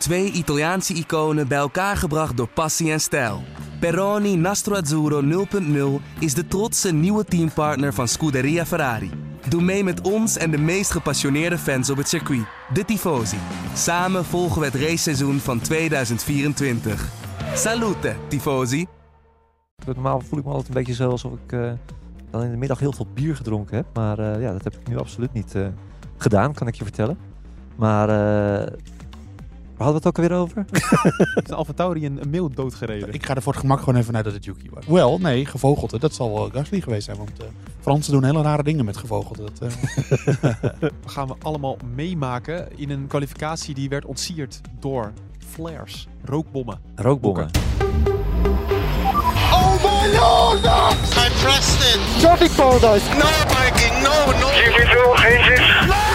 Twee Italiaanse iconen bij elkaar gebracht door passie en stijl. Peroni Nastro Azzurro 0.0 is de trotse nieuwe teampartner van Scuderia Ferrari. Doe mee met ons en de meest gepassioneerde fans op het circuit, de Tifosi. Samen volgen we het raceseizoen van 2024. Salute, Tifosi! Normaal voel ik me altijd een beetje zo alsof ik uh, dan in de middag heel veel bier gedronken heb. Maar uh, ja, dat heb ik nu absoluut niet uh, gedaan, kan ik je vertellen. Maar hadden we het ook alweer over? is Alfa Tauri een, een mail doodgereden? Ik ga er voor het gemak gewoon even uit dat het Yuki was. Wel, nee, gevogelte. Dat zal wel Gasly geweest zijn. Want uh, Fransen doen hele rare dingen met gevogelte. Dat, uh... gaan we allemaal meemaken in een kwalificatie die werd ontsierd door flares, rookbommen. Rookbommen. Oh my lord! I pressed it! Traffic paradise! No biking, no, no! Geen zin,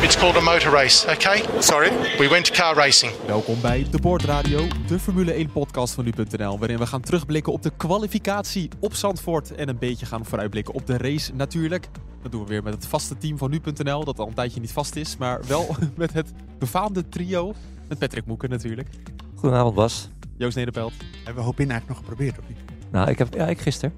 It's called a motor race, okay? Sorry. We went to car racing. Welkom bij De Board Radio, de Formule 1 podcast van nu.nl, waarin we gaan terugblikken op de kwalificatie op Zandvoort en een beetje gaan vooruitblikken op de race natuurlijk. Dat doen we weer met het vaste team van nu.nl, dat al een tijdje niet vast is, maar wel met het befaamde trio. Met Patrick Moeken natuurlijk. Goedenavond Bas. Joost Nederpelt. Hebben we Hopin eigenlijk nog geprobeerd of niet? Nou, ik heb, ja, ik gisteren.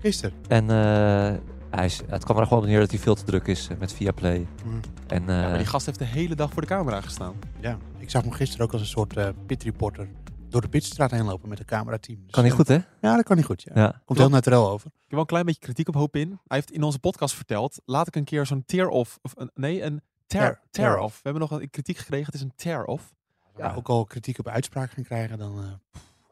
Gisteren? En uh, hij is, het kwam er gewoon op neer dat hij veel te druk is met Viaplay. Mm. En, uh, ja, maar die gast heeft de hele dag voor de camera gestaan. Ja, ik zag hem gisteren ook als een soort uh, pitreporter door de pitstraat heen lopen met een camerateam. Dus, kan hij goed, hè? Ja, dat kan hij goed, ja. ja. Komt heel naturel over. Ik heb wel een klein beetje kritiek op Hoop in. Hij heeft in onze podcast verteld, laat ik een keer zo'n tear-off, of een, nee, een tear-off. Tear we hebben nog een kritiek gekregen, het is een tear-off. Ja, ook al kritiek op uitspraak gaan krijgen, dan... Uh,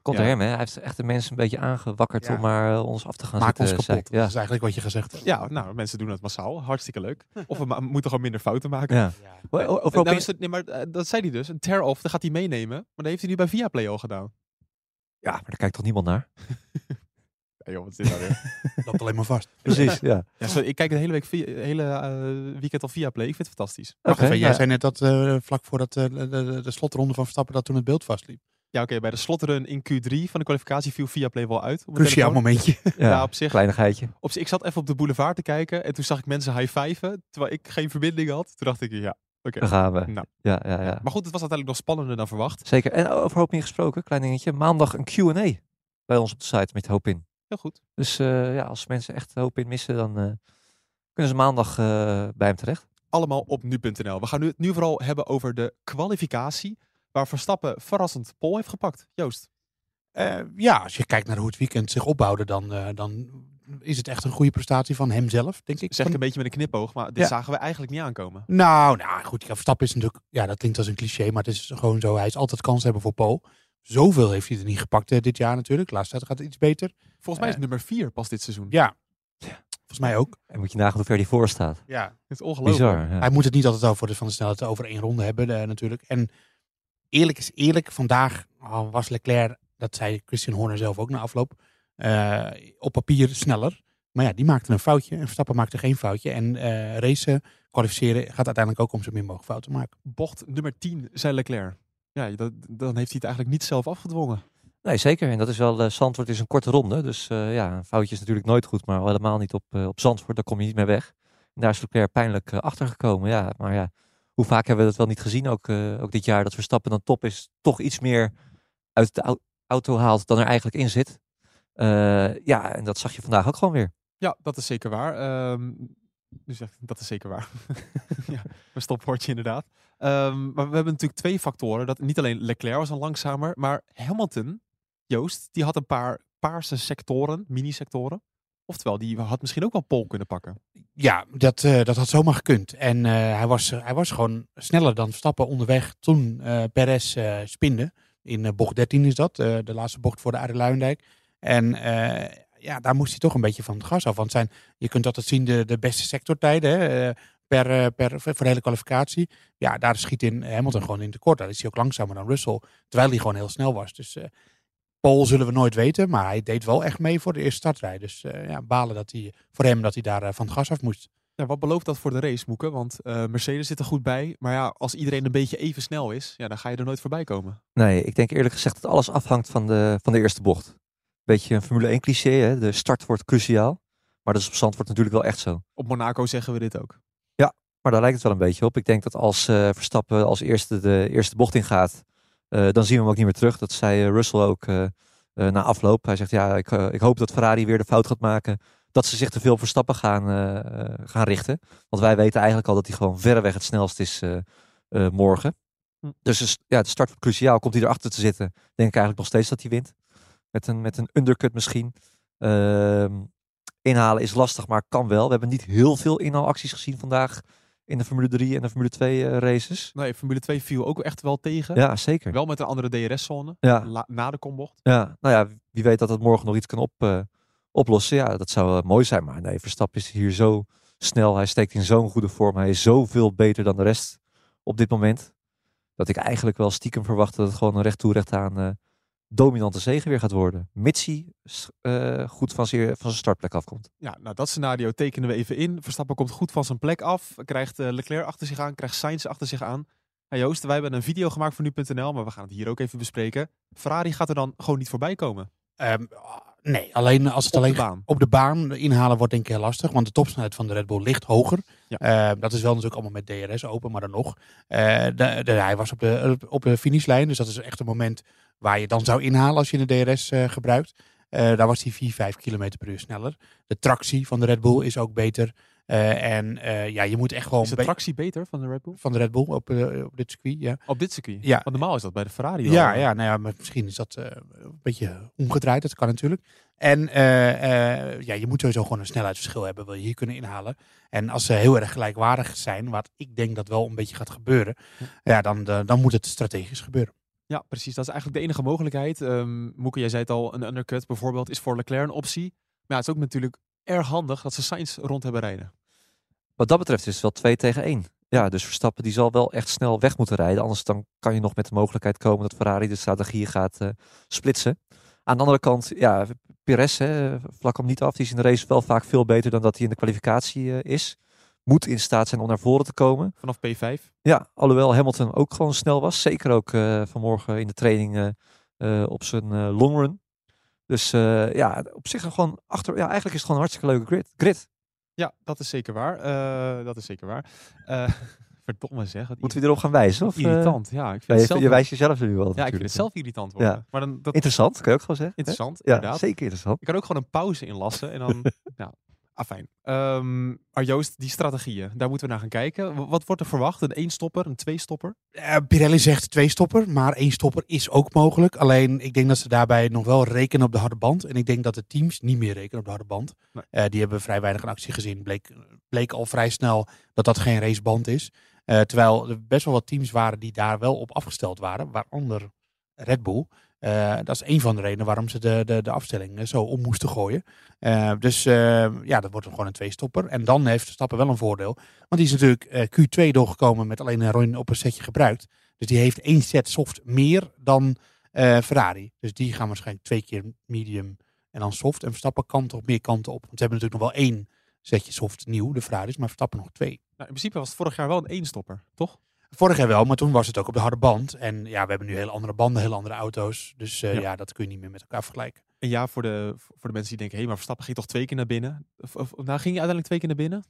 Komt ja. hem, hè? Hij heeft echt de mensen een beetje aangewakkerd om maar uh, ons af te gaan Maak zitten. ons kapot. Ja. Dat is eigenlijk wat je gezegd hebt. Ja, nou, mensen doen het massaal. Hartstikke leuk. Of we moeten gewoon minder fouten maken. Ja. ja. Of nou, het, nee, maar uh, dat zei hij dus. Een tear-off, dat gaat hij meenemen. Maar dat heeft hij nu bij Viaplay al gedaan. Ja, maar daar kijkt toch niemand naar? ja, joh, wat weer? Loopt alleen maar vast. Precies, ja. ja sorry, ik kijk de hele week, via, hele uh, weekend al Viaplay. Ik vind het fantastisch. Wacht okay, even, jij zei net dat uh, vlak voordat uh, de, de, de slotronde van Verstappen dat toen het beeld vastliep. Ja, oké. Okay, bij de slotrun in Q3 van de kwalificatie viel Viaplay wel uit. Cruciaal momentje. ja, ja, op zich. Kleinigheidje. Op zich. Ik zat even op de boulevard te kijken en toen zag ik mensen high-fiven, terwijl ik geen verbinding had. Toen dacht ik, ja, oké. Okay. Gaan we. Nou. Ja, ja, ja. Maar goed, het was uiteindelijk nog spannender dan verwacht. Zeker. En over Hoop gesproken, klein dingetje. Maandag een Q&A bij ons op de site met Hoop in. Heel goed. Dus uh, ja, als mensen echt Hoop in missen, dan uh, kunnen ze maandag uh, bij hem terecht. Allemaal op nu.nl. We gaan nu het nu vooral hebben over de kwalificatie waar Verstappen verrassend Pol heeft gepakt. Joost? Uh, ja, als je kijkt naar hoe het weekend zich opbouwde, dan, uh, dan is het echt een goede prestatie van hemzelf, denk ik. Zeg ik een beetje met een knipoog, maar dit ja. zagen we eigenlijk niet aankomen. Nou, nou goed, Verstappen is natuurlijk, ja, dat klinkt als een cliché, maar het is gewoon zo. Hij is altijd kans hebben voor Pol. Zoveel heeft hij er niet gepakt uh, dit jaar natuurlijk. Laatst gaat het iets beter. Volgens mij is nummer 4 pas dit seizoen. Ja. ja. Volgens mij ook. En moet je nagaan hoe ver hij voor staat. Ja. Het is ongelooflijk. Bizar, ja. Hij moet het niet altijd over de, van de snelheid over één ronde hebben natuurlijk. En eerlijk is eerlijk, vandaag oh, was Leclerc, dat zei Christian Horner zelf ook na afloop, uh, op papier sneller. Maar ja, die maakte een foutje en Verstappen maakte geen foutje. En uh, racen, kwalificeren gaat uiteindelijk ook om zo min mogelijk fouten te maken. Bocht nummer 10, zei Leclerc. Ja, dat, dan heeft hij het eigenlijk niet zelf afgedwongen. Nee, zeker. En dat is wel, uh, Zandvoort is een korte ronde. Dus uh, ja, een foutje is natuurlijk nooit goed, maar helemaal niet op, uh, op Zandvoort. Daar kom je niet meer weg. En daar is Leclerc pijnlijk achter gekomen. Ja, maar ja, hoe vaak hebben we dat wel niet gezien, ook, uh, ook dit jaar, dat Verstappen dan top is, toch iets meer uit de auto haalt dan er eigenlijk in zit. Uh, ja, en dat zag je vandaag ook gewoon weer. Ja, dat is zeker waar. Um, dat is zeker waar. ja, een stopwoordje inderdaad. Um, maar we hebben natuurlijk twee factoren. Dat niet alleen Leclerc was een langzamer, maar Hamilton, Joost, die had een paar paarse sectoren, mini-sectoren. Oftewel, die had misschien ook wel pol kunnen pakken. Ja, dat, uh, dat had zomaar gekund. En uh, hij, was, hij was gewoon sneller dan Stappen onderweg toen uh, Perez spinde. In bocht 13 is dat, de laatste bocht voor de Arie Luijendijk. En ja, daar moest hij toch een beetje van het gas af. Want zijn, je kunt altijd zien de, de beste sectortijden hè, per, per, voor de hele kwalificatie. Ja, daar schiet in Hamilton gewoon in tekort. Daar is hij ook langzamer dan Russell. Terwijl hij gewoon heel snel was. Dus Paul zullen we nooit weten, maar hij deed wel echt mee voor de eerste startrij. Dus uh, ja, balen dat hij, voor hem dat hij daar uh, van het gas af moest. Ja, wat belooft dat voor de race, Moeke? Want uh, Mercedes zit er goed bij. Maar ja, als iedereen een beetje even snel is, ja, dan ga je er nooit voorbij komen. Nee, ik denk eerlijk gezegd dat alles afhangt van de, van de eerste bocht. Beetje een Formule 1 cliché, hè? de start wordt cruciaal. Maar dat is op Zandvoort natuurlijk wel echt zo. Op Monaco zeggen we dit ook. Ja, maar daar lijkt het wel een beetje op. Ik denk dat als Verstappen als eerste de eerste bocht ingaat eh, dan zien we hem ook niet meer terug. Dat zei eh, Russell ook eh, eh, na afloop. Hij zegt, ja, ik, eh, ik hoop dat Ferrari weer de fout gaat maken. Dat ze zich te veel op Verstappen gaan, eh, eh, gaan richten. Want wij weten eigenlijk al dat hij gewoon verreweg het snelst is eh, eh, morgen. Hm. Dus ja, de start wordt cruciaal. Komt hij erachter te zitten, denk ik eigenlijk nog steeds dat hij wint. Met een, met een undercut misschien. Ehm, inhalen is lastig, maar kan wel. We hebben niet heel veel inhaalacties gezien vandaag in de Formule 3 en de Formule 2 eh, races. Nee, Formule 2 viel ook echt wel tegen. Ja, zeker. Wel met een andere DRS-zone. Ja. Na de kombocht. Ja, nou ja, wie weet dat het morgen nog iets kan op, eh, oplossen. Ja, dat zou eh, mooi zijn. Maar nee, Verstappen is hier zo snel. Hij steekt in zo'n goede vorm. Hij is zoveel beter dan de rest op dit moment. Dat ik eigenlijk wel stiekem verwacht dat het gewoon een recht toe recht aan dominante zege weer gaat worden. Mits hij eh, goed van zijn, van zijn startplek afkomt. Ja, nou dat scenario tekenen we even in. Verstappen komt goed van zijn plek af. Krijgt eh, Leclerc achter zich aan. Krijgt Sainz achter zich aan. Nou Joost, wij hebben een video gemaakt voor nu.nl. Maar we gaan het hier ook even bespreken. Ferrari gaat er dan gewoon niet voorbij komen. Ehm, nee, alleen als het Op de alleen baan. op de baan inhalen wordt denk ik heel lastig. Want de topsnelheid van de Red Bull ligt hoger. Ja. Eh, dat is wel natuurlijk allemaal met DRS open, maar dan nog. Eh, de, de- hij was op de, op de finishlijn, dus dat is echt een moment waar je dan zou inhalen als je de DRS eh, gebruikt. Daar was hij 4, 5 km per uur sneller. De tractie van de Red Bull is ook beter. Eh, en eh, ja, je moet echt gewoon Is de be- tractie beter van de Red Bull? van de Red Bull op, eh, op dit circuit. Ja, Op dit circuit? Ja. Want normaal is dat bij de Ferrari ja, ja, nou ja maar misschien is dat een beetje omgedraaid. Dat kan natuurlijk. En ja, je moet sowieso gewoon een snelheidsverschil hebben. Wil je hier kunnen inhalen. En als ze heel erg gelijkwaardig zijn, wat ik denk dat wel een beetje gaat gebeuren. Ja, dan, dan moet het strategisch gebeuren. Ja, precies. Dat is eigenlijk de enige mogelijkheid. Ehm Moeke, jij zei het al, een undercut bijvoorbeeld is voor Leclerc een optie. Maar ja, het is ook natuurlijk erg handig dat ze Sainz rond hebben rijden. Wat dat betreft is het wel 2 tegen 1. Ja, dus Verstappen die zal wel echt snel weg moeten rijden. Anders dan kan je nog met de mogelijkheid komen dat Ferrari de strategie gaat eh, splitsen. Aan de andere kant, ja, Perez, hè, vlak hem niet af. Die is in de race wel vaak veel beter dan dat hij in de kwalificatie eh, is. Moet in staat zijn om naar voren te komen. Vanaf P5. Ja, alhoewel Hamilton ook gewoon snel was. Zeker ook eh, vanmorgen in de training op zijn eh, long run. Dus eh, ja, op zich gewoon achter. Ja, eigenlijk is het gewoon een hartstikke leuke grid. grid. Ja, dat is zeker waar. Eh, dat is zeker waar. Eh verdomme zeg. Moeten we erop gaan wijzen? Of, irritant. Ja, ik vind ja, je, je wijst jezelf nu wel. Ja, ik vind natuurlijk, het zelf irritant worden. Ja. Maar dan, dat Interessant, kan je ook gewoon zeggen. hè? interessant, Ja, inderdaad. zeker interessant. Ik kan ook gewoon een pauze inlassen en dan... ja, afijn. Ehm maar Joost, die strategieën, daar moeten we naar gaan kijken. Wat wordt er verwacht? Een één-stopper, een twee-stopper? Eh, Pirelli zegt twee stopper, maar één stopper is ook mogelijk. Alleen ik denk dat ze daarbij nog wel rekenen op de harde band. En ik denk dat de teams niet meer rekenen op de harde band. Nee. Eh, die hebben vrij weinig in actie gezien. Bleek, bleek al vrij snel dat dat geen raceband is. Eh, terwijl er best wel wat teams waren die daar wel op afgesteld waren. Waaronder Red Bull. Eh, dat is een van de redenen waarom ze de, de, de afstelling eh, zo om moesten gooien. Eh, dus ja, dat wordt gewoon een twee-stopper. En dan heeft Verstappen wel een voordeel. Want die is natuurlijk eh, Q2 doorgekomen met alleen een run op een setje gebruikt. Dus die heeft één set soft meer dan Ferrari. Dus die gaan waarschijnlijk twee keer medium en dan soft. En Verstappen kan toch meer kanten op. Want ze hebben natuurlijk nog wel één setje soft nieuw, de Ferraris. Maar Verstappen nog twee. Nou, in principe was het vorig jaar wel een één-stopper, toch? Vorig jaar wel, maar toen was het ook op de harde band. En ja, we hebben nu hele andere banden, hele andere auto's. Dus eh, Ja. ja. dat kun je niet meer met elkaar vergelijken. En ja, voor de, voor de mensen die denken, hé, maar Verstappen ging toch twee keer naar binnen? Of, of, nou, ging hij uiteindelijk twee keer naar binnen?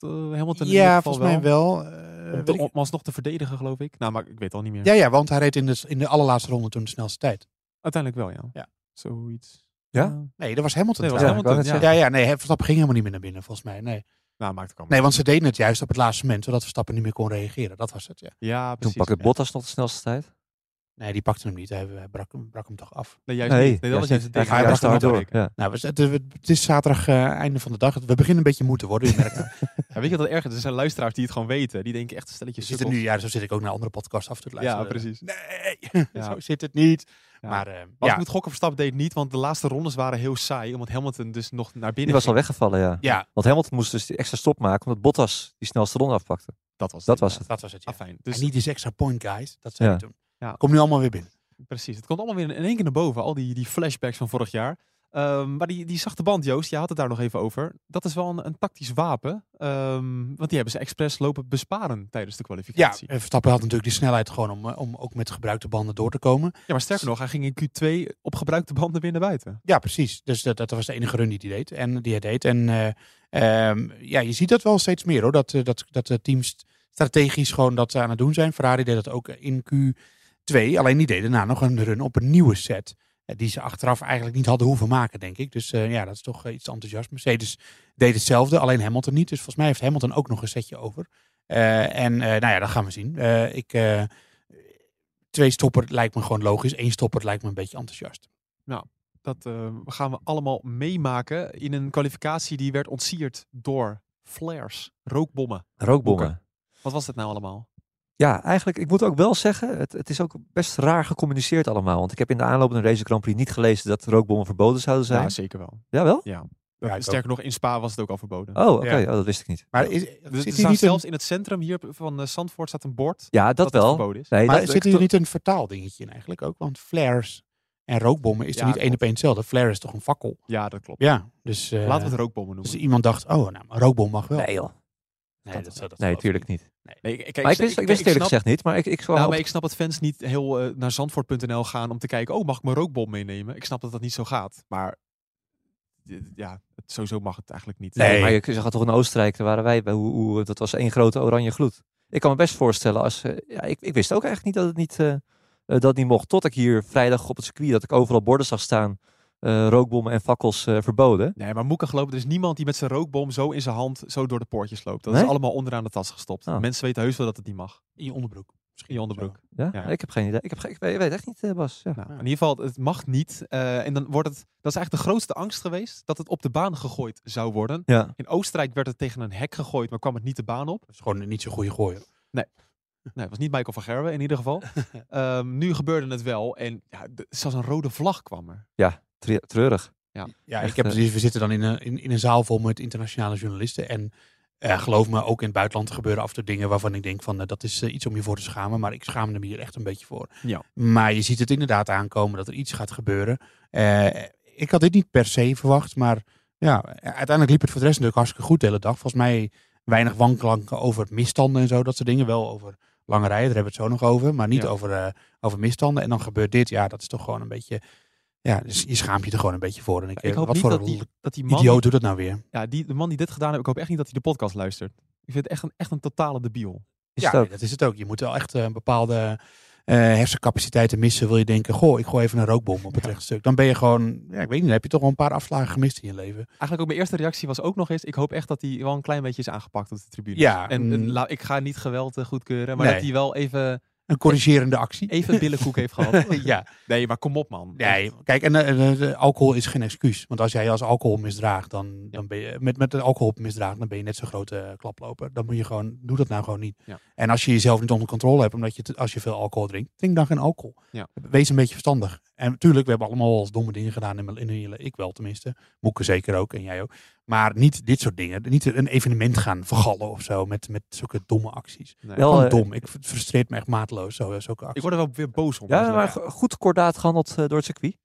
Uh, Hamilton ja, volgens mij wel. eh, Om, te- ik- om alsnog te verdedigen, geloof ik. Nou, maar ik weet het al niet meer. ja, ja, want hij reed in de, in de allerlaatste ronde toen de snelste tijd. Uiteindelijk wel, ja. Ja. Zoiets. Ja? Nee, dat was Hamilton. Nee, dat was trouwens. Ja, ik wou Hamilton, net ja. Ja, ja, nee, Verstappen ging helemaal niet meer naar binnen, volgens mij. Nee, Nou, maakt ook allemaal. nee want ze deden het juist op het laatste moment, zodat Verstappen niet meer kon reageren. Dat was het, ja. Ja, Toen precies. pakte ja. Bottas nog de snelste tijd. Nee, die pakte hem niet. Hij, brak, hem, brak hem toch af. Nee, juist Nee, niet. Nee, dat was juist het Hij was er door. Ja. Nou, we- het, is zaterdag eh, einde van de dag. We beginnen een beetje moe te worden. U merkt. Ja, weet je wat het erg is? Er zijn luisteraars die het gewoon weten. Die denken echt een stelletje Je zit er nu, ja, zo zit ik ook naar andere podcasts af te luisteren. Ja, precies. Nee, Ja. zo zit het niet. Ja. Maar eh, Maar ja, ik moet gokken, Verstappen deed niet, want de laatste rondes waren heel saai. Omdat Hamilton dus nog naar binnen Die was al weggevallen, ja. ja, Want Hamilton moest dus die extra stop maken omdat Bottas die snelste ronde afpakte. Dat was het. Dat was het. dat was het. Ja. Afijn. Dus, Dus niet eens extra point, guys. Dat zei Ja. hij toen. Ja. Kom nu allemaal weer binnen. precies. Het komt allemaal weer in één keer naar boven. Al die, die flashbacks van vorig jaar. Ehm, maar die, die zachte band, Joost, je had het daar nog even over. Dat is wel een, een tactisch wapen. Ehm, want die hebben ze expres lopen besparen tijdens de Ja, kwalificatie. en Verstappen had natuurlijk die snelheid gewoon om, eh, om ook met gebruikte banden door te komen. Ja, maar sterker nog, hij ging in Q2 op gebruikte banden weer naar buiten. Ja, precies. Dus dat, dat was de enige run die hij deed. En die hij deed. En eh, ehm, ja, je ziet dat wel steeds meer hoor. Dat, eh, dat, dat de teams strategisch gewoon dat aan het doen zijn. Ferrari deed dat ook in twee. Alleen die deden daarna nog een run op een nieuwe set. eh, die ze achteraf eigenlijk niet hadden hoeven maken, denk ik. Dus eh, ja, dat is toch eh, iets enthousiast. Mercedes deed hetzelfde, alleen Hamilton niet. Dus volgens mij heeft Hamilton ook nog een setje over. Eh, en eh, nou ja, dat gaan we zien. Eh, ik, eh, twee stopper lijkt me gewoon logisch. Eén stopper lijkt me een beetje enthousiast. Dat eh, gaan we allemaal meemaken in een kwalificatie die werd ontsierd door flares, rookbommen. Rookbommen. Wat was dat nou allemaal? Ja, eigenlijk, ik moet ook wel zeggen, het, het is ook best raar gecommuniceerd allemaal. Want ik heb in de aanloop naar deze Grand Prix niet gelezen dat rookbommen verboden zouden zijn. Ja, zeker wel. Jawel? Ja. Ja, ik Sterker nog, in Spa was het ook al verboden. Oh, oké. Ja. Oh, dat wist ik niet. Maar is, Dus zit er hier staat niet zelfs een, in het centrum hier van uh, Zandvoort staat een bord Ja, dat, dat, het wel. verboden is. Nee, maar dat, zit hier niet een vertaaldingetje in eigenlijk ook? Want flares en rookbommen is Ja, er niet één op één hetzelfde. Flare is toch een fakkel? Ja, dat klopt. Ja, dus... eh, Laten we het rookbommen noemen. Dus iemand dacht, oh, nou, maar rookbom mag wel. Nee joh. Nee, dat, dat, dat Nee, geloof tuurlijk ik niet. Nee, ik, kijk, Maar ik wist, ik wist eerlijk gezegd niet. Maar ik, ik Nou, op- maar ik snap dat fans niet heel eh, naar zandvoort.nl gaan om te kijken, oh, mag ik mijn rookbom meenemen? Ik snap dat dat niet zo gaat. Maar ja, het, sowieso mag het eigenlijk niet. Nee, Nee. maar je zag toch in Oostenrijk, daar waren wij bij, hoe, hoe, dat was één grote oranje gloed. Ik kan me best voorstellen als, eh, ja, ik, ik wist ook eigenlijk niet dat het niet, eh, dat niet mocht. Tot ik hier vrijdag op het circuit, dat ik overal borden zag staan, eh, rookbommen en fakkels eh, verboden. Nee, maar Moeka gelopen, er is niemand die met zijn rookbom zo in zijn hand zo door de poortjes loopt. Dat Nee? is allemaal onderaan de tas gestopt. Oh. Mensen weten heus wel dat het niet mag. In je onderbroek. In je onderbroek. Ja? Ja. Ik heb geen idee. Ik, heb, geen- ik weet, echt niet, eh, Bas. Ja. Nou, in ieder geval, het mag niet. Eh, en dan wordt het, dat is eigenlijk de grootste angst geweest, dat het op de baan gegooid zou worden. Ja. In Oostenrijk werd het tegen een hek gegooid, maar kwam het niet de baan op. Dat is gewoon niet zo'n goede gooier. Nee, het was niet Michael van Gerwen in ieder geval. Ehm, nu gebeurde het wel. En ja, de- zelfs een rode vlag kwam er. Tre- treurig. Ja, Echt, ik heb, dus, we zitten dan in een, in, in een zaal vol met internationale journalisten. En eh, geloof me, ook in het buitenland gebeuren af en toe dingen waarvan ik denk van eh, dat is iets om je voor te schamen. Maar ik schaam me hier echt een beetje voor. Ja. Maar je ziet het inderdaad aankomen dat er iets gaat gebeuren. Eh, ik had dit niet per se verwacht, maar ja, uiteindelijk liep het voor de rest natuurlijk hartstikke goed de hele dag. Volgens mij weinig wanklanken over misstanden en zo, dat soort dingen. Wel over lange rijden, daar hebben we het zo nog over. Maar niet Ja. over, eh, over misstanden. En dan gebeurt dit, ja, dat is toch gewoon een beetje... Ja, dus je schaamt je er gewoon een beetje voor. En ik, Ik hoop wat niet voor dat een die, dat die man, idioot doet dat nou weer? ja, die, de man die dit gedaan heeft, ik hoop echt niet dat hij de podcast luistert. Ik vind het echt een, echt een totale debiel. Is ja, nee, dat is het ook. Je moet wel echt eh, een bepaalde eh, hersencapaciteiten missen. Wil je denken, goh, ik gooi even een rookbom op het Ja. rechtstuk. Dan ben je gewoon, ja, ik weet niet, dan heb je toch wel een paar afslagen gemist in je leven. Eigenlijk ook mijn eerste reactie was ook nog eens, ik hoop echt dat hij wel een klein beetje is aangepakt op de tribune. Ja, En, en mm. la- ik ga niet geweld eh, goedkeuren, maar Nee. dat hij wel even, Een corrigerende actie. even billenkoek heeft gehad. ja, Nee, maar kom op man. nee, kijk, en eh, eh, alcohol is geen excuus. Want als jij als alcohol misdraagt, dan, dan ben je met, met de alcohol misdraagt, dan ben je net zo'n grote eh, klaploper. Dan moet je gewoon, doe dat nou gewoon niet. Ja. En als je jezelf niet onder controle hebt, omdat je, te- als je veel alcohol drinkt, drink dan geen alcohol. Ja. Wees een beetje verstandig. En natuurlijk, we hebben allemaal wel eens domme dingen gedaan in, mijn- in hele, ik wel tenminste. Moeke zeker ook en jij ook. Maar niet dit soort dingen. Niet een evenement gaan vergallen of zo met, met zulke domme acties. Nee. Wel, Gewoon eh, dom. Ik het frustreert me echt mateloos, zo, zulke acties. Ik word er wel weer boos om. Ja, maar go- goed kordaat gehandeld eh, door het circuit.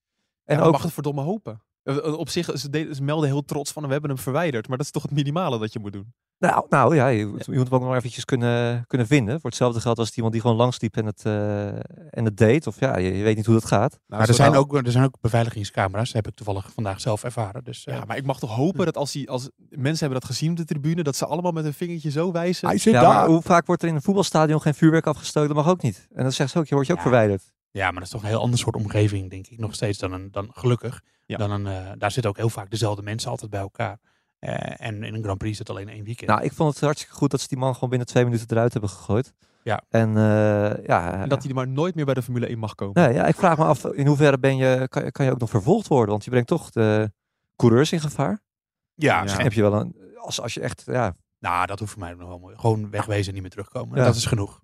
En ook, mag het verdomme hopen. Eh, eh, Op zich, ze, deden- ze melden heel trots van we hebben hem verwijderd. Maar dat is toch het minimale dat je moet doen. nou, nou ja, je, je moet hem ook nog eventjes kunnen, kunnen vinden. Voor hetzelfde geld als het iemand die gewoon langsliep en het, eh, en het deed. Of ja, je, je weet niet hoe dat gaat. Nou, maar er zijn, ook, er zijn ook beveiligingscamera's. Dat heb ik toevallig vandaag zelf ervaren. Dus, Ja, maar ik mag toch hopen dat als, die, als mensen hebben dat gezien op de tribune, dat ze allemaal met een vingertje zo wijzen. hij zit Ja, daar. maar hoe vaak wordt er in een voetbalstadion geen vuurwerk afgestoken? Dat mag ook niet. En dan zegt ze ook, je wordt je ook Ja. verwijderd. Ja, maar dat is toch een heel ander soort omgeving, denk ik. Nog steeds dan, een, dan gelukkig. Ja. Dan een, eh, daar zitten ook heel vaak dezelfde mensen altijd bij elkaar. Eh, en in een Grand Prix is het alleen één weekend. Nou, ik vond het hartstikke goed dat ze die man gewoon binnen twee minuten eruit hebben gegooid. Ja. En eh, ja, En dat hij maar nooit meer bij de Formule 1 mag komen. nee, ja, ik vraag me af, in hoeverre ben je, kan, je- kan je ook nog vervolgd worden? Want je brengt toch de coureurs in gevaar. ja, Ja. Misschien heb je wel een, als, als je echt, ja, nou, dat hoeft voor mij nog wel mooi. Gewoon wegwezen en niet meer terugkomen. Ja. Dat is genoeg.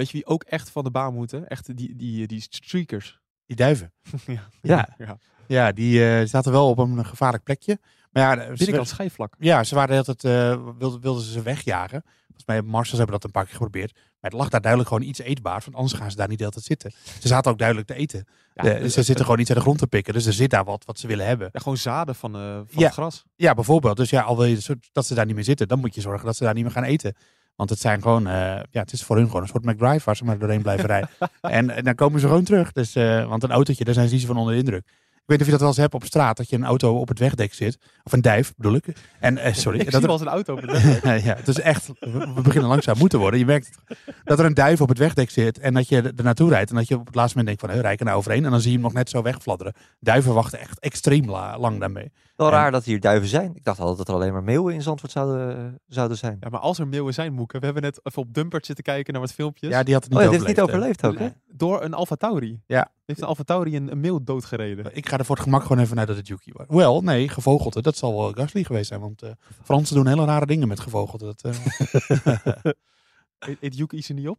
Weet je wie ook echt van de baan moeten? Echt die, die, die streakers. Die duiven. ja. Ja. ja. Ja, die eh, zaten wel op een gevaarlijk plekje. Maar ja, ze- Binnenkant schijfvlak. Ja, ze waren altijd, eh wilden, wilden ze ze wegjagen. Volgens mij Marshalls hebben dat een paar keer geprobeerd. Maar het lag daar duidelijk gewoon iets eetbaars. Want anders gaan ze daar niet de hele tijd zitten. Ze zaten ook duidelijk te eten. Ja, Eh, ze zitten gewoon niet uit de grond te pikken. Dus er zit daar wat wat ze willen hebben. Ja, gewoon zaden van, eh, van Ja. het gras. Ja, bijvoorbeeld. Dus ja, al wil je dat ze daar niet meer zitten, dan moet je zorgen dat ze daar niet meer gaan eten. Want het zijn gewoon, eh, ja, het is voor hun gewoon een soort McDrive waar ze maar doorheen blijven rijden. En, en dan komen ze gewoon terug. Dus, eh, want een autootje, daar zijn ze niet zo van onder de indruk. Weet niet of je dat wel eens hebt op straat, dat je een auto op het wegdek zit. Of een duif, bedoel ik. En, eh, sorry. Ik dat zie er- wel eens een auto op het weg. ja, het is echt, we beginnen langzaam moeten worden. Je merkt dat er een duif op het wegdek zit en dat je er naartoe rijdt. En dat je op het laatste moment denkt van, hé, rij ik er nou overheen? En dan zie je hem nog net zo wegfladderen. Duiven wachten echt extreem la- lang daarmee. Wel En- raar dat hier duiven zijn. Ik dacht altijd dat er alleen maar meeuwen in Zandvoort zouden, zouden zijn. Ja, maar als er meeuwen zijn, Moeke. We hebben net even op Dumpert zitten kijken naar wat filmpjes. Ja, die had het niet Oh ja, dit heeft overleefd. niet overleefd ook, hè? Door een Alfa Tauri. Ja. Heeft een Alfa Tauri een, een meeuw doodgereden. Ik ga er voor het gemak gewoon even naar dat het Yuki was. Wel, nee, gevogelte. Dat zal wel Gasly geweest zijn. Want eh, Fransen doen hele rare dingen met gevogelte. Dat, eh, Eet, Yuki ze niet op?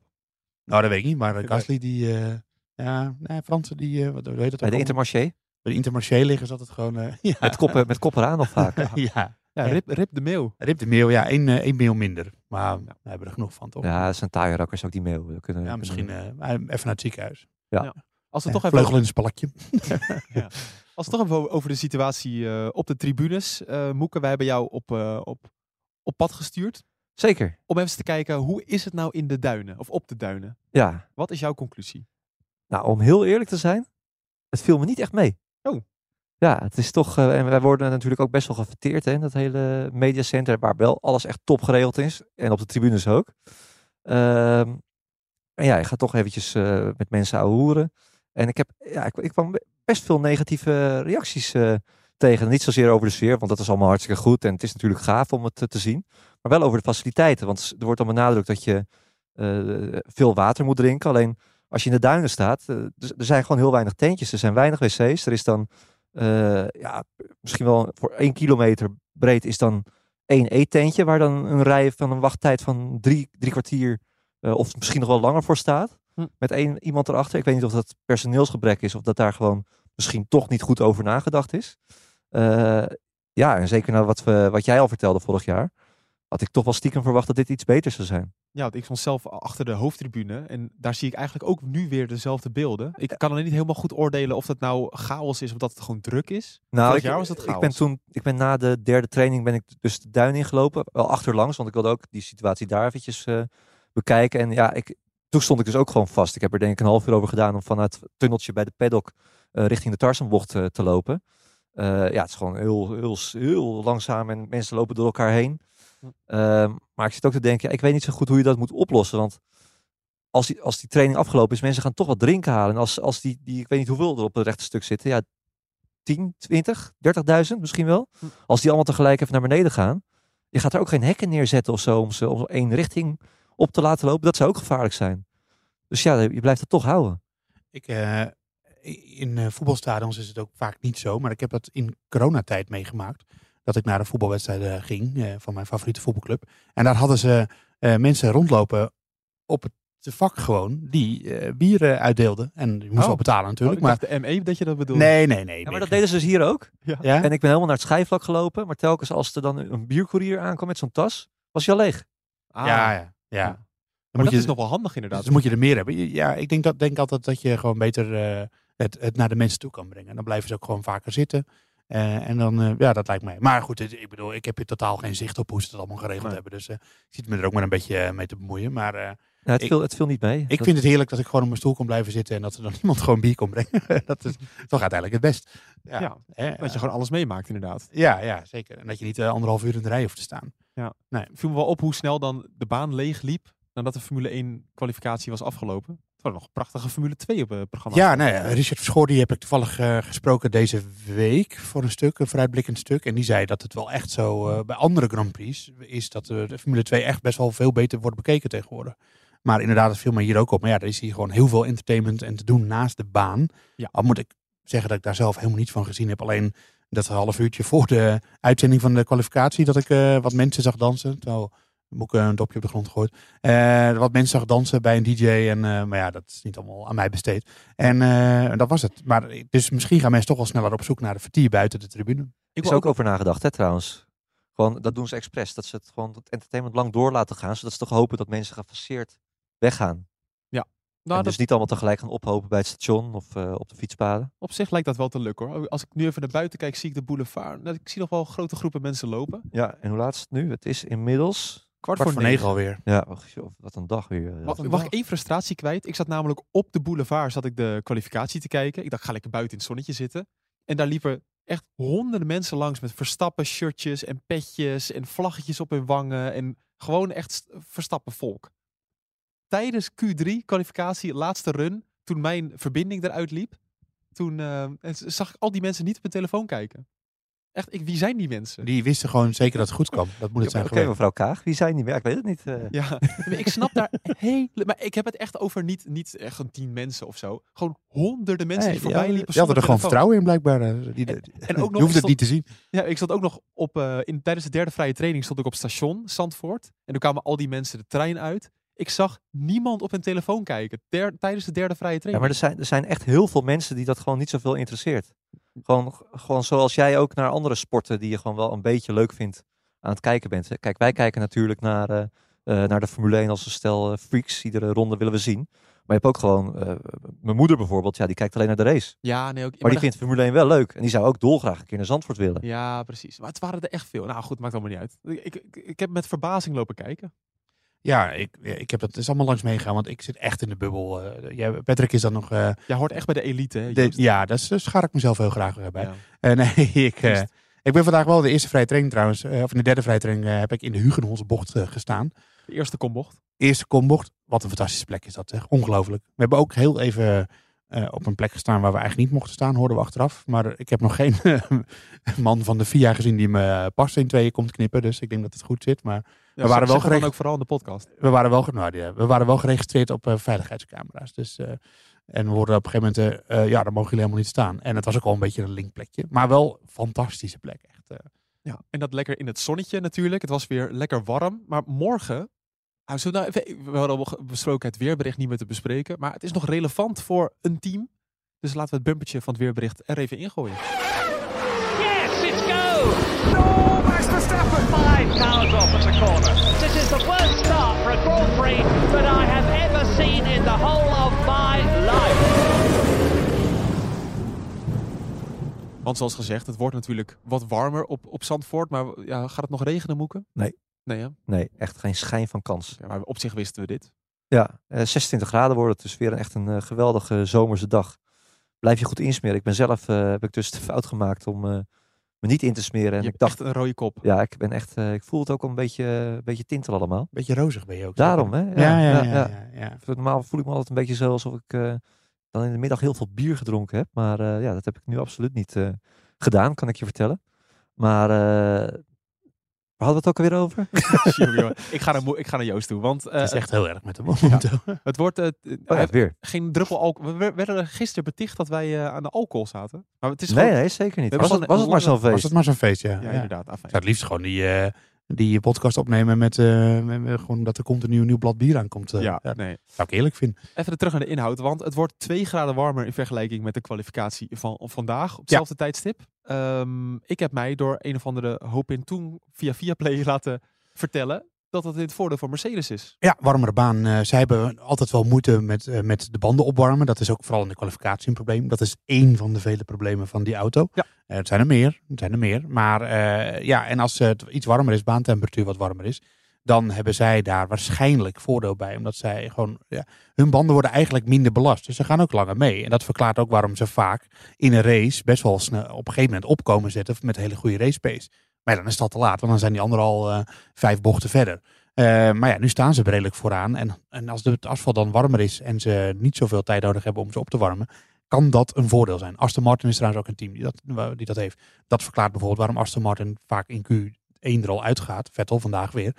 nou, dat weet ik niet. Maar eh. Gasly, die... eh, ja, nee, Fransen, die... eh wat hoe heet dat Bij de? Intermarché. Bij de Intermarché liggen ze altijd gewoon... eh, ja. Met koppen, met koppen aan nog vaak. ja. Ja, Ja. Rip, Rip de meeuw. Rip de meeuw, ja, één, één meeuw minder. Maar we hebben er genoeg van, toch? Ja, dat zijn taaie rakkers ook die. Dat Kunnen, Ja, misschien eh, even naar het ziekenhuis. Als we Ja, toch even vleugel in een spalakje. Als we toch even over de situatie eh, op de tribunes. eh Moeke, wij hebben jou op, eh, op, op pad gestuurd. Zeker. Om even te kijken, hoe is het nou in de duinen? Of op de duinen? Ja. Wat is jouw conclusie? Nou, om heel eerlijk te zijn, het viel me niet echt mee. Oh. Ja, het is toch, eh, en wij worden natuurlijk ook best wel gefeteerd hè, in dat hele mediacenter, waar wel alles echt top geregeld is. En op de tribunes ook. Ehm, en ja, ik ga toch eventjes eh, met mensen ouwehoeren. En ik, heb, ja, ik, ik kwam best veel negatieve reacties eh, tegen. Niet zozeer over de sfeer, want dat is allemaal hartstikke goed. En het is natuurlijk gaaf om het eh, te zien. Maar wel over de faciliteiten. Want er wordt dan benadrukt dat je eh, veel water moet drinken. Alleen als je in de duinen staat, er zijn gewoon heel weinig tentjes. Er zijn weinig wc's. Er is dan, ja, misschien wel voor één kilometer breed is dan één eettentje. Waar dan een rij van een wachttijd van drie, drie kwartier of misschien nog wel langer voor staat. Hm. Met één iemand erachter. Ik weet niet of dat personeelsgebrek is of dat daar gewoon misschien toch niet goed over nagedacht is. Eh, ja, en zeker na wat, we, wat jij al vertelde vorig jaar, had ik toch wel stiekem verwacht dat dit iets beters zou zijn. Ja, want ik stond zelf achter de hoofdtribune. En daar zie ik eigenlijk ook nu weer dezelfde beelden. Ik kan alleen niet helemaal goed oordelen of dat nou chaos is of dat het gewoon druk is. Nou, Vorig ik, jaar was dat ik chaos. ben toen, ik ben na de derde training ben ik dus de duin ingelopen, wel achterlangs, want ik wilde ook die situatie daar eventjes eh, bekijken. En ja, ik, toen stond ik dus ook gewoon vast. Ik heb er denk ik een half uur over gedaan om vanuit het tunneltje bij de paddock eh, richting de Tarzanbocht eh, te lopen. Eh, ja, het is gewoon heel, heel, heel langzaam en mensen lopen door elkaar heen. Hm. Ehm, maar ik zit ook te denken, ja, ik weet niet zo goed hoe je dat moet oplossen, want als die, als die training afgelopen is, mensen gaan toch wat drinken halen. En als, als die, die, ik weet niet hoeveel er op het rechte stuk zitten, ja, 10, 20, 30.000 misschien wel. Hm. Als die allemaal tegelijk even naar beneden gaan. Je gaat er ook geen hekken neerzetten of zo om ze om één richting op te laten lopen. Dat zou ook gevaarlijk zijn. Dus ja, je blijft het toch houden. Ik, eh, in eh, voetbalstadions is het ook vaak niet zo, maar ik heb dat in coronatijd meegemaakt. Dat ik naar een voetbalwedstrijd eh, ging eh, van mijn favoriete voetbalclub. En daar hadden ze eh, mensen rondlopen op het vak gewoon, die eh bier eh, uitdeelden. En je moest Oh. wel betalen Oh, natuurlijk. ik maar dacht de ME dat je dat bedoelde. nee, nee, nee. Ja, maar dat deden ze dus hier ook. Ja? En ik ben helemaal naar het schijfvlak gelopen. Maar telkens als er dan een biercourier aankwam met zo'n tas, was hij al leeg. Ah, ja, ja, ja. Dan Maar moet dat je, is nog wel handig inderdaad. dus moet je er meer hebben. Ja, ik denk, dat, denk altijd dat je gewoon beter eh, het, het naar de mensen toe kan brengen. Dan blijven ze ook gewoon vaker zitten. Eh, en dan, eh, ja, dat lijkt mij. Maar goed, ik bedoel, ik heb hier totaal geen zicht op hoe ze het allemaal geregeld Nee. hebben. Dus eh, ik zit me er ook maar een beetje mee te bemoeien. Maar het, Ik- viel, het viel niet mee. ik Dat- vind het heerlijk dat ik gewoon op mijn stoel kan blijven zitten. En dat er dan iemand gewoon bier kon brengen. dat is toch uiteindelijk het best. Ja, Ja, hè, Dat je gewoon alles meemaakt inderdaad. ja, ja, zeker. En dat je niet anderhalf uur in de rij hoeft te staan. Viel me wel op hoe snel dan de baan leeg liep nadat de Formule 1 kwalificatie was afgelopen. Het was nog een prachtige Formule 2 op het programma. Ja, nou ja, Richard Verschoor die heb ik toevallig eh, gesproken deze week voor een stuk, een vooruitblikkend stuk. En die zei dat het wel echt zo eh, bij andere Grand Prix is dat eh, de Formule 2 echt best wel veel beter wordt bekeken tegenwoordig. Maar inderdaad, dat viel me hier ook op. Maar ja, er is hier gewoon heel veel entertainment en te doen naast de baan. Ja. Al moet ik zeggen dat ik daar zelf helemaal niets van gezien heb. Alleen dat half uurtje voor de uitzending van de kwalificatie dat ik eh, wat mensen zag dansen. Terwijl moet ik een dopje op de grond gegooid. Eh, wat mensen zag dansen bij een DJ. En, eh, maar ja, dat is niet allemaal aan mij besteed. En eh, dat was het. Maar dus misschien gaan mensen toch wel sneller op zoek naar de vertier buiten de tribune. Ik wil ook over nagedacht, hè, trouwens. Gewoon, dat doen ze expres. Dat ze het gewoon het entertainment lang door laten gaan. Zodat ze toch hopen dat mensen gefaseerd weggaan. Nou, en dat, dus niet allemaal tegelijk gaan ophopen bij het station of eh, op de fietspaden. op zich lijkt dat wel te lukken hoor. Als ik nu even naar buiten kijk, zie ik de boulevard. Nou, ik zie nog wel grote groepen mensen lopen. Ja, en hoe laat is het nu? Het is inmiddels... Kwart, Kwart voor negen alweer. Ja, wat een dag weer. eh. Mag, mag ik één frustratie kwijt? Ik zat namelijk op de boulevard zat ik de kwalificatie te kijken. Ik dacht, ga lekker buiten in het zonnetje zitten. En daar liepen echt honderden mensen langs met Verstappen shirtjes en petjes en vlaggetjes op hun wangen. En gewoon echt st- Verstappen volk. Tijdens Q3 kwalificatie, laatste run, toen mijn verbinding eruit liep, toen eh, zag ik al die mensen niet op hun telefoon kijken. Echt, ik, wie zijn die mensen? Die wisten gewoon zeker dat het goed kwam. Dat moet het zijn Oké, geweest. mevrouw Kaag, wie zijn die meer? Ik weet het niet. eh. Ja, ik snap daar hele... Maar ik heb het echt over niet, niet echt een tien mensen of zo. Gewoon honderden mensen die voorbij ja, liepen Je had er gewoon vertrouwen in blijkbaar. eh, Die, En- ook nog je hoeft het stond- niet te zien. Ja, ik zat ook nog op... eh, in, tijdens de derde vrije training stond ik op station Zandvoort. En toen kwamen al die mensen de trein uit. Ik zag niemand op hun telefoon kijken der- tijdens de derde vrije Ja, training. maar er zijn, er zijn echt heel veel mensen die dat gewoon niet zoveel interesseert. Gewoon, gewoon zoals jij ook naar andere sporten die je gewoon wel een beetje leuk vindt aan het kijken bent. Kijk, wij kijken natuurlijk naar, eh, eh, naar de Formule 1 als een stel eh, freaks. Iedere ronde willen we zien. Maar je hebt ook gewoon, mijn moeder bijvoorbeeld, ja, die kijkt alleen naar de race. Ja, nee, ook, Maar die vindt Formule 1 wel leuk. En die zou ook dolgraag een keer naar Zandvoort willen. Ja, precies. Maar het waren er echt veel. Nou goed, maakt allemaal niet uit. Ik, ik, ik heb met verbazing lopen kijken. Ja, ik, ik heb dat het is allemaal langs meegegaan, want ik zit echt in de bubbel. eh jij, Patrick is dan nog... eh, Jij hoort echt bij de elite, hè? de- ja, daar schaar ik mezelf heel graag weer bij. Ja. Eh, nee, ik, ik ben vandaag wel de eerste vrije training trouwens, of in de derde vrije training heb ik in de Hugenholze bocht gestaan. De eerste kombocht. Eerste kombocht, wat een fantastische plek is dat zeg, ongelooflijk. We hebben ook heel even op een plek gestaan waar we eigenlijk niet mochten staan, hoorden we achteraf. Maar ik heb nog geen man van de VIA gezien die me pas in tweeën komt knippen, dus ik denk dat het goed zit. Maar Ja, waren wel geregeld- ook vooral in de podcast. we waren wel, nou, die- we waren wel geregistreerd op eh, veiligheidscamera's. Dus, eh, en we hoorden op een gegeven moment, eh, eh, ja, daar mogen jullie helemaal niet staan. En het was ook al een beetje een linkplekje. Maar wel een fantastische plek, echt. eh. Ja, en dat lekker in het zonnetje natuurlijk. Het was weer lekker warm. Maar morgen... Nou, we, nou even, we hadden al besproken het weerbericht niet meer te bespreken. Maar het is nog relevant voor een team. Dus laten we het bumpertje van het weerbericht er even ingooien. Yes, it's go! No, Max Verstappen! Five cars off at the corner. A Grand Prix that I have ever seen in the whole of my life. Want zoals gezegd, het wordt natuurlijk wat warmer op, op Zandvoort. Maar ja, gaat het nog regenen, Moeken? Nee. Nee, hè? Nee, echt geen schijn van kans. Ja, maar op zich wisten we dit. Ja, eh, 26 graden wordt het. Dus weer een, echt een eh, geweldige zomerse dag. Blijf je goed insmeren. Ik ben zelf, eh, heb ik dus de fout gemaakt om eh, me niet in te smeren. En je ik hebt dacht, echt een rode kop. ja, ik ben echt, eh, ik voel het ook al een beetje, een beetje tintel allemaal. Beetje rozig ben je ook. Daarom, hè? Ja, ja, ja. ja, ja, Normaal voel ik me altijd een beetje zo alsof ik eh, dan in de middag heel veel bier gedronken heb. Maar eh, ja, dat heb ik nu absoluut niet eh, gedaan, kan ik je vertellen. Maar eh, hadden we het ook alweer over? Ik, ga naar, ik ga naar Joost toe. Want eh, Het is echt heel erg met hem momenteel. het wordt eh, Oh ja, weer. geen druppel alcohol. We wer- werden er gisteren beticht dat wij eh, aan de alcohol zaten. Maar het is Nee, gewoon... nee, zeker niet. Was hebben het, was het maar zo'n Was feest? het maar zo'n feest, ja. Ja, ja. inderdaad. Ik zou het liefst gewoon die, eh, die podcast opnemen met, eh, met, met gewoon dat er continu een nieuw blad bier aankomt. eh. Ja, ja, nee. zou ik eerlijk vinden. Even terug naar de inhoud, want het wordt 2 graden warmer in vergelijking met de kwalificatie van vandaag op hetzelfde tijdstip. Ehm, ik heb mij door een of andere hoop in toen via Viaplay laten vertellen dat het in het voordeel van Mercedes is. Ja, warmere baan. eh zij hebben altijd wel moeite met, eh, met de banden opwarmen. Dat is ook vooral in de kwalificatie een probleem. Dat is één van de vele problemen van die auto. Ja. Het zijn er meer. Het zijn er meer. Maar ja, en als het iets warmer is, baantemperatuur wat warmer is, dan hebben zij daar waarschijnlijk voordeel bij. Omdat zij gewoon, ja, hun banden worden eigenlijk minder belast. Dus ze gaan ook langer mee. En dat verklaart ook waarom ze vaak in een race best wel op een gegeven moment opkomen zetten met hele goede race pace. Maar dan is al te laat, want dan zijn die anderen al eh, vijf bochten verder. Eh, maar ja, nu staan ze redelijk vooraan. En, en als het asfalt dan warmer is en ze niet zoveel tijd nodig hebben om ze op te warmen, kan dat een voordeel zijn. Aston Martin is trouwens ook een team die dat, die dat heeft. Dat verklaart bijvoorbeeld waarom Aston Martin vaak in Q1 er al uitgaat. Vettel vandaag weer.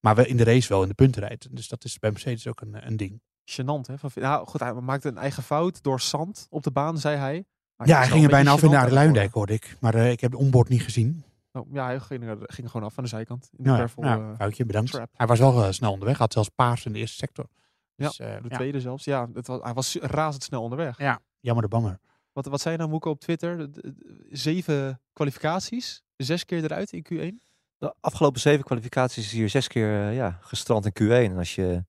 Maar wel in de race wel in de punten rijdt. Dus dat is bij Mercedes ook een, een ding. Gênant, hè? Van, nou goed, hij maakte een eigen fout door zand op de baan, zei hij. Maar ja, hij ging er bijna af in de Aardeluindijk, hoorde ik. Maar eh, ik heb de onboard niet gezien. Oh, ja, hij ging, ging gewoon af van de zijkant. In de Ja, gravel, ja, eh, foutje, bedankt. trap. Hij was wel eh, snel onderweg. Had zelfs paars in de eerste sector. Dus, eh, de ja. tweede zelfs. Ja, het was, hij was razendsnel onderweg. Ja, jammer de bammer. Wat, wat zei je nou, Moeke, op Twitter? Zeven kwalificaties, zes keer eruit in Q1. De afgelopen zeven kwalificaties is hier zes keer eh, ja, gestrand in Q1. En als je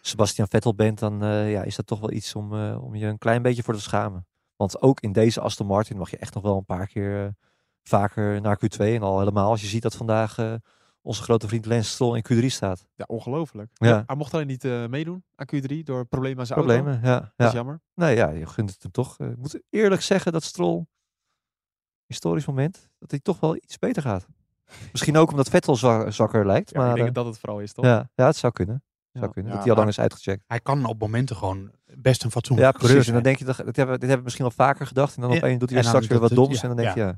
Sebastian Vettel bent, dan eh, ja, is dat toch wel iets om, eh, om je een klein beetje voor te schamen. Want ook in deze Aston Martin mag je echt nog wel een paar keer vaker naar Q2. En al helemaal als je ziet dat vandaag onze grote vriend Lance Stroll in Q3 staat. Ja, ongelooflijk. Ja. Hij mocht alleen niet meedoen aan Q3 door problemen aan zijn auto. Problemen, ja. Dat ja. is jammer. Nee, ja, je gunt het hem toch. Ik moet eerlijk zeggen dat Stroll historisch moment, dat hij toch wel iets beter gaat. Misschien ook omdat Vettel zwa- zwakker lijkt. Ja, maar ik denk eh, dat het vooral is, toch? ja, ja, het zou kunnen. Zou Ja. kunnen. Ja, dat hij al lang is uitgecheckt. Hij kan op momenten gewoon best een Ja, fatsoenlijke coureur precies. En dan denk je, dat, dit hebben, we- dit hebben we misschien wel vaker gedacht. En dan Ja, opeens doet hij en straks weer wat doms. ja, en dan denk je, ja.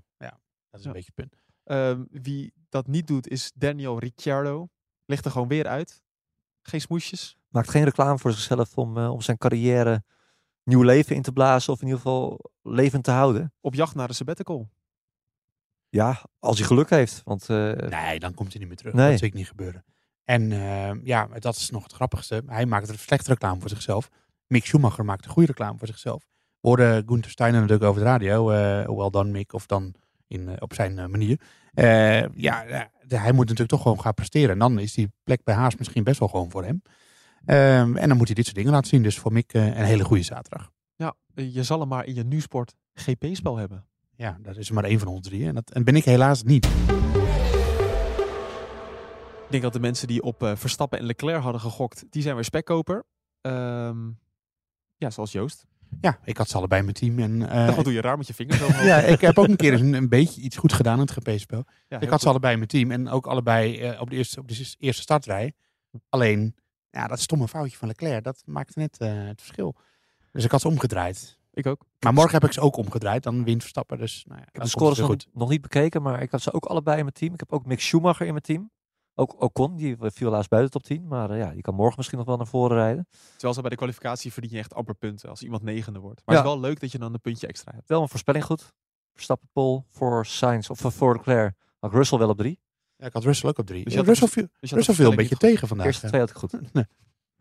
Dat is Ja. een beetje het punt. Ehm, wie dat niet doet, is Daniel Ricciardo. Ligt er gewoon weer uit. Geen smoesjes. maakt geen reclame voor zichzelf om, eh, om zijn carrière nieuw leven in te blazen. Of in ieder geval levend te houden. Op jacht naar de sabbatical. Ja, als hij geluk heeft. Want eh, Nee, dan komt hij niet meer terug. Nee. Dat zie ik niet gebeuren. En eh, ja, dat is nog het grappigste. Hij maakt er slechte reclame voor zichzelf. Mick Schumacher maakt een goede reclame voor zichzelf. We hoorden Gunther Steiner natuurlijk over de radio. eh well done Mick, of dan in, eh, op zijn manier. Eh, ja, hij moet natuurlijk toch gewoon gaan presteren. En dan is die plek bij Haas misschien best wel gewoon voor hem. Ehm, en dan moet hij dit soort dingen laten zien. Dus voor Mick een hele goede zaterdag. Ja, je zal hem maar in je nieuwsport GP-spel hebben. Ja, dat is maar één van ons drie. En dat en ben ik helaas niet. Ik denk dat de mensen die op eh, Verstappen en Leclerc hadden gegokt, die zijn weer spekkoper. Ehm, ja, zoals Joost. Ja, ik had ze allebei in mijn team. En, eh, Wat doe je raar met je vingers omhoog? Ja, ik heb ook een keer een, een beetje iets goed gedaan in het GP-spel. Ja, ik had ze allebei in mijn team en ook allebei eh, op, de eerste, op de eerste startrij. Alleen, ja, dat stomme foutje van Leclerc, dat maakte net het verschil. Dus ik had ze omgedraaid. Ik ook. Maar morgen heb ik ze ook omgedraaid, dan wint Verstappen. Dus, nou ja, ik heb de scores nog, nog niet bekeken. Maar ik had ze ook allebei in mijn team. Ik heb ook Mick Schumacher in mijn team. Ook Ocon, die viel helaas buiten de top 10. Maar eh, ja, die kan morgen misschien nog wel naar voren rijden. Terwijl ze bij de kwalificatie verdien je echt amper punten als iemand negende wordt. Maar Ja. het is wel leuk dat je dan een puntje extra hebt. Wel een voorspelling goed. Verstappen Pol voor Sainz of voor Leclerc. Had Russell wel op drie. Ja, ik had Russell ook op drie. Dus je Ja, had de Russell, viel, Dus je had Russell de viel een beetje tegen vandaag. Eerste ja. twee had ik goed. Nee.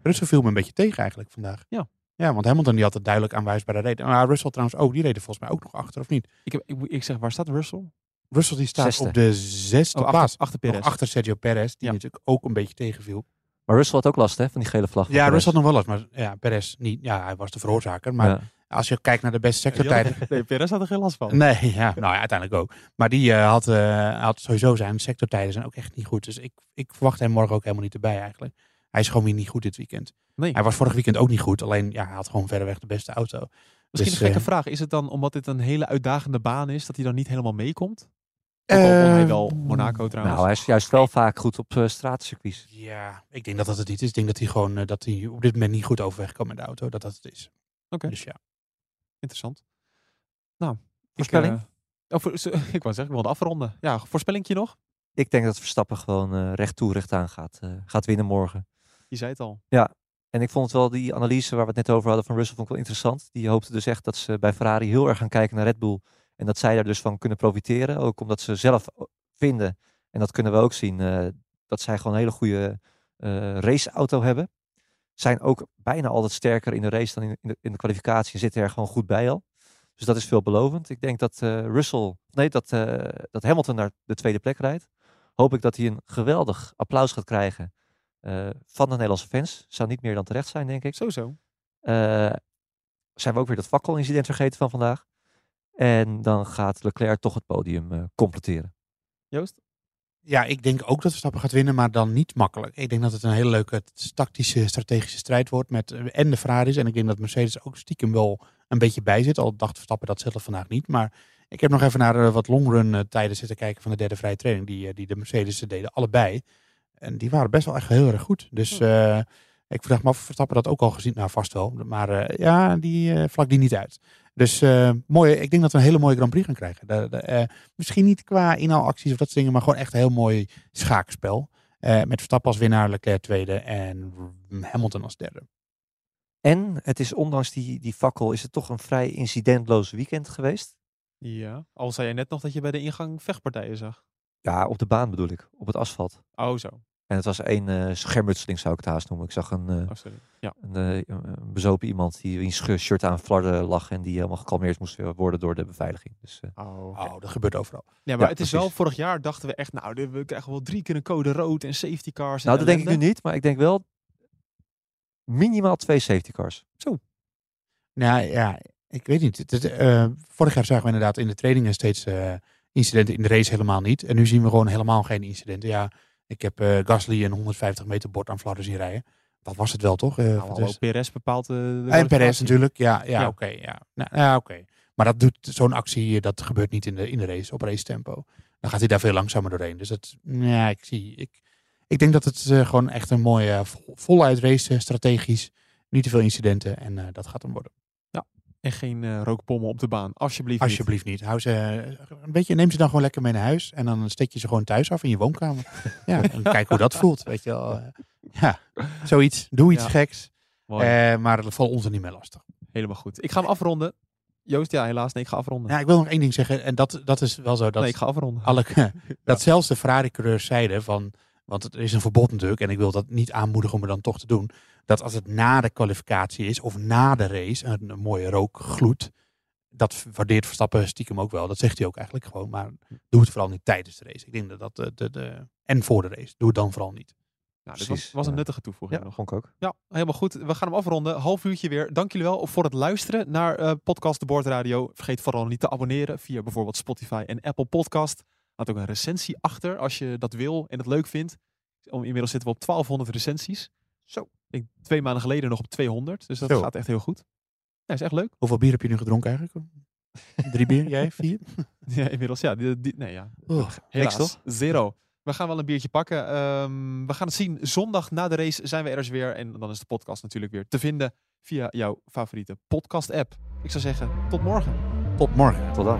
Russell viel me een beetje tegen eigenlijk vandaag. Ja. Ja, want Hamilton die had het duidelijk aanwijsbare reden. Maar Russell trouwens ook, die reden volgens mij ook nog achter, of niet? Ik, heb, ik, zeg, waar staat Russell? Russell die staat Zesde. op de zesde Oh, plaats. achter, achter achter Sergio Perez, die Ja. natuurlijk ook een beetje tegenviel. Maar Russell had ook last hè, van die gele vlag. Ja, Perez. Russell had nog wel eens, maar ja, Perez niet. Ja, hij was de veroorzaker. Maar Ja. als je kijkt naar de beste sectortijden... Nee, Perez had er geen last van. Nee, ja, nou ja, uiteindelijk ook. Maar die eh, had, eh, had sowieso zijn sectortijden zijn ook echt niet goed. Dus ik, ik verwacht hem morgen ook helemaal niet erbij eigenlijk. Hij is gewoon weer niet goed dit weekend. Nee. Hij was vorig weekend ook niet goed. Alleen ja, hij had gewoon verreweg de beste auto. Misschien Dus, een gekke eh, vraag. Is het dan omdat dit een hele uitdagende baan is, dat hij dan niet helemaal meekomt? Ook al won hij Eh, wel Monaco trouwens. Nou, hij is juist wel vaak goed op uh, straatcircuits. Ja, ik denk dat dat het niet is. Ik denk dat hij gewoon eh, dat hij op dit moment niet goed overweg kan met de auto. Dat dat het is. Oké. Dus ja. Interessant. Nou, Voorspelling? Ik, eh, oh, voor- zo- ik wou zeggen, ik wilde afronden. Ja, voorspellingje nog? Ik denk dat Verstappen gewoon eh, recht toe, recht aan gaat, eh, gaat winnen morgen. Je zei het al. En ik vond wel, die analyse waar we het net over hadden van Russell, vond ik wel interessant. Die hoopte dus echt dat ze bij Ferrari heel erg gaan kijken naar Red Bull. En dat zij daar dus van kunnen profiteren. Ook omdat ze zelf vinden, en dat kunnen we ook zien, eh, dat zij gewoon een hele goede eh, raceauto hebben. Zijn ook bijna altijd sterker in de race dan in, de, in de kwalificatie. En zitten er gewoon goed bij al. Dus dat is veelbelovend. Ik denk dat eh, Russell, nee, dat, dat Hamilton naar de tweede plek rijdt. Hoop ik dat hij een geweldig applaus gaat krijgen van de Nederlandse fans. Zou niet meer dan terecht zijn, denk ik. Zo zo. Eh, zijn we ook weer dat fakkelincident vergeten van vandaag. En dan gaat Leclerc toch het podium eh, completeren. Joost? ja, ik denk ook dat Verstappen gaat winnen, maar dan niet makkelijk. Ik denk dat het een hele leuke tactische, strategische strijd wordt met eh, en de Ferraris. En ik denk dat Mercedes ook stiekem wel een beetje bij zit. Al dacht Verstappen dat zelf vandaag niet. Maar ik heb nog even naar eh, wat longrun eh, tijden zitten kijken van de derde vrije training. Die, eh, die de Mercedes deden, allebei. En die waren best wel echt heel erg goed. Dus eh, ik vraag me af of Verstappen dat ook al gezien. Nou, vast wel. Maar eh, ja, die eh, vlak die niet uit. Dus eh, mooi. Ik denk dat we een hele mooie Grand Prix gaan krijgen. De, de, eh, misschien niet qua inhaalacties of dat soort dingen, maar gewoon echt een heel mooi schaakspel. Eh, met Verstappen als winnaar, Leclerc tweede en Hamilton als derde. En het is ondanks die, die fakkel, is het toch een vrij incidentloos weekend geweest. Ja. Al zei je net nog dat je bij de ingang vechtpartijen zag. Ja, op de baan bedoel ik, op het asfalt. Oh, zo. En het was één eh schermutseling zou ik het haast noemen. Ik zag een, Oh, sorry. Ja. een, eh, een bezopen iemand die in zijn shirt aan flarden lag en die helemaal gekalmeerd moest worden door de beveiliging. Dus eh, Oh. Oh, dat gebeurt overal. Ja, maar Ja, het is precies. wel, vorig jaar dachten we echt, nou, we krijgen wel drie keer een code rood en safety cars. en nou, dat denk ik nu niet, maar ik denk wel minimaal twee safety cars. Nou ja, ik weet niet. Het, is, eh, vorig jaar zagen we inderdaad in de trainingen steeds eh, incidenten. In de race helemaal niet. En nu zien we gewoon helemaal geen incidenten. Ja, ik heb eh, Gasly een 150 meter bord aan flarden zien rijden. Dat was het wel, toch? Eh, Nou, de hallo, rest- Perez bepaalt eh, de en kwalificatie. natuurlijk. Ja, ja, Ja. oké. ja, nou, ja, oké. Maar dat doet zo'n actie, dat gebeurt niet in de, in de race, op race tempo. Dan gaat hij daar veel langzamer doorheen. Dus dat, ja, ik zie, ik, ik denk dat het eh, gewoon echt een mooie, eh, vol- voluit race, eh, strategisch, niet te veel incidenten en eh, dat gaat hem worden. En geen eh, rookbommen op de baan. Alsjeblieft. Alsjeblieft niet. Hou ze, eh, een beetje, neem ze dan gewoon lekker mee naar huis en dan steek je ze gewoon thuis af in je woonkamer. ja, en kijk hoe dat voelt, weet je wel. Eh, ja, zoiets. Doe iets Ja. geks, eh, maar dat valt ons er niet meer lastig. Helemaal goed. Ik ga hem afronden. Joost, ja helaas. Nee, ik ga afronden. Ja, ik wil nog één ding zeggen en dat, dat is wel zo dat nee, ik ga afronden. alle, dat zelfs de Ferrari-coureurs zeiden van, want het is een verbod natuurlijk en ik wil dat niet aanmoedigen om het dan toch te doen, dat als het na de kwalificatie is of na de race een, een mooie rookgloed, dat waardeert Verstappen stiekem ook wel. Dat zegt hij ook eigenlijk gewoon, maar doe het vooral niet tijdens de race. Ik denk dat dat de, de, de en voor de race, doe het dan vooral niet. Nou, dit was, was een nuttige toevoeging Ja, nog. vond ik ook. Ja, helemaal goed. We gaan hem afronden. Half uurtje weer. Dank jullie wel voor het luisteren naar eh, podcast De Boordradio. Vergeet vooral niet te abonneren via bijvoorbeeld Spotify en Apple Podcast. Laat ook een recensie achter als je dat wil en het leuk vindt. Om- Inmiddels zitten we op 1200 recensies. Zo. Ik twee maanden geleden nog op 200. Dus dat Zo. gaat echt heel goed. Ja, is echt leuk. Hoeveel bier heb je nu gedronken eigenlijk? Drie bier, jij? Vier? Ja, inmiddels. Ja, die, die- nee, ja. Oh, Helaas. toch? Zero. We gaan wel een biertje pakken. Ehm, we gaan het zien. Zondag na de race zijn we er eens weer. En dan is de podcast natuurlijk weer te vinden via jouw favoriete podcast app. Ik zou zeggen, tot morgen. tot morgen. Tot dan.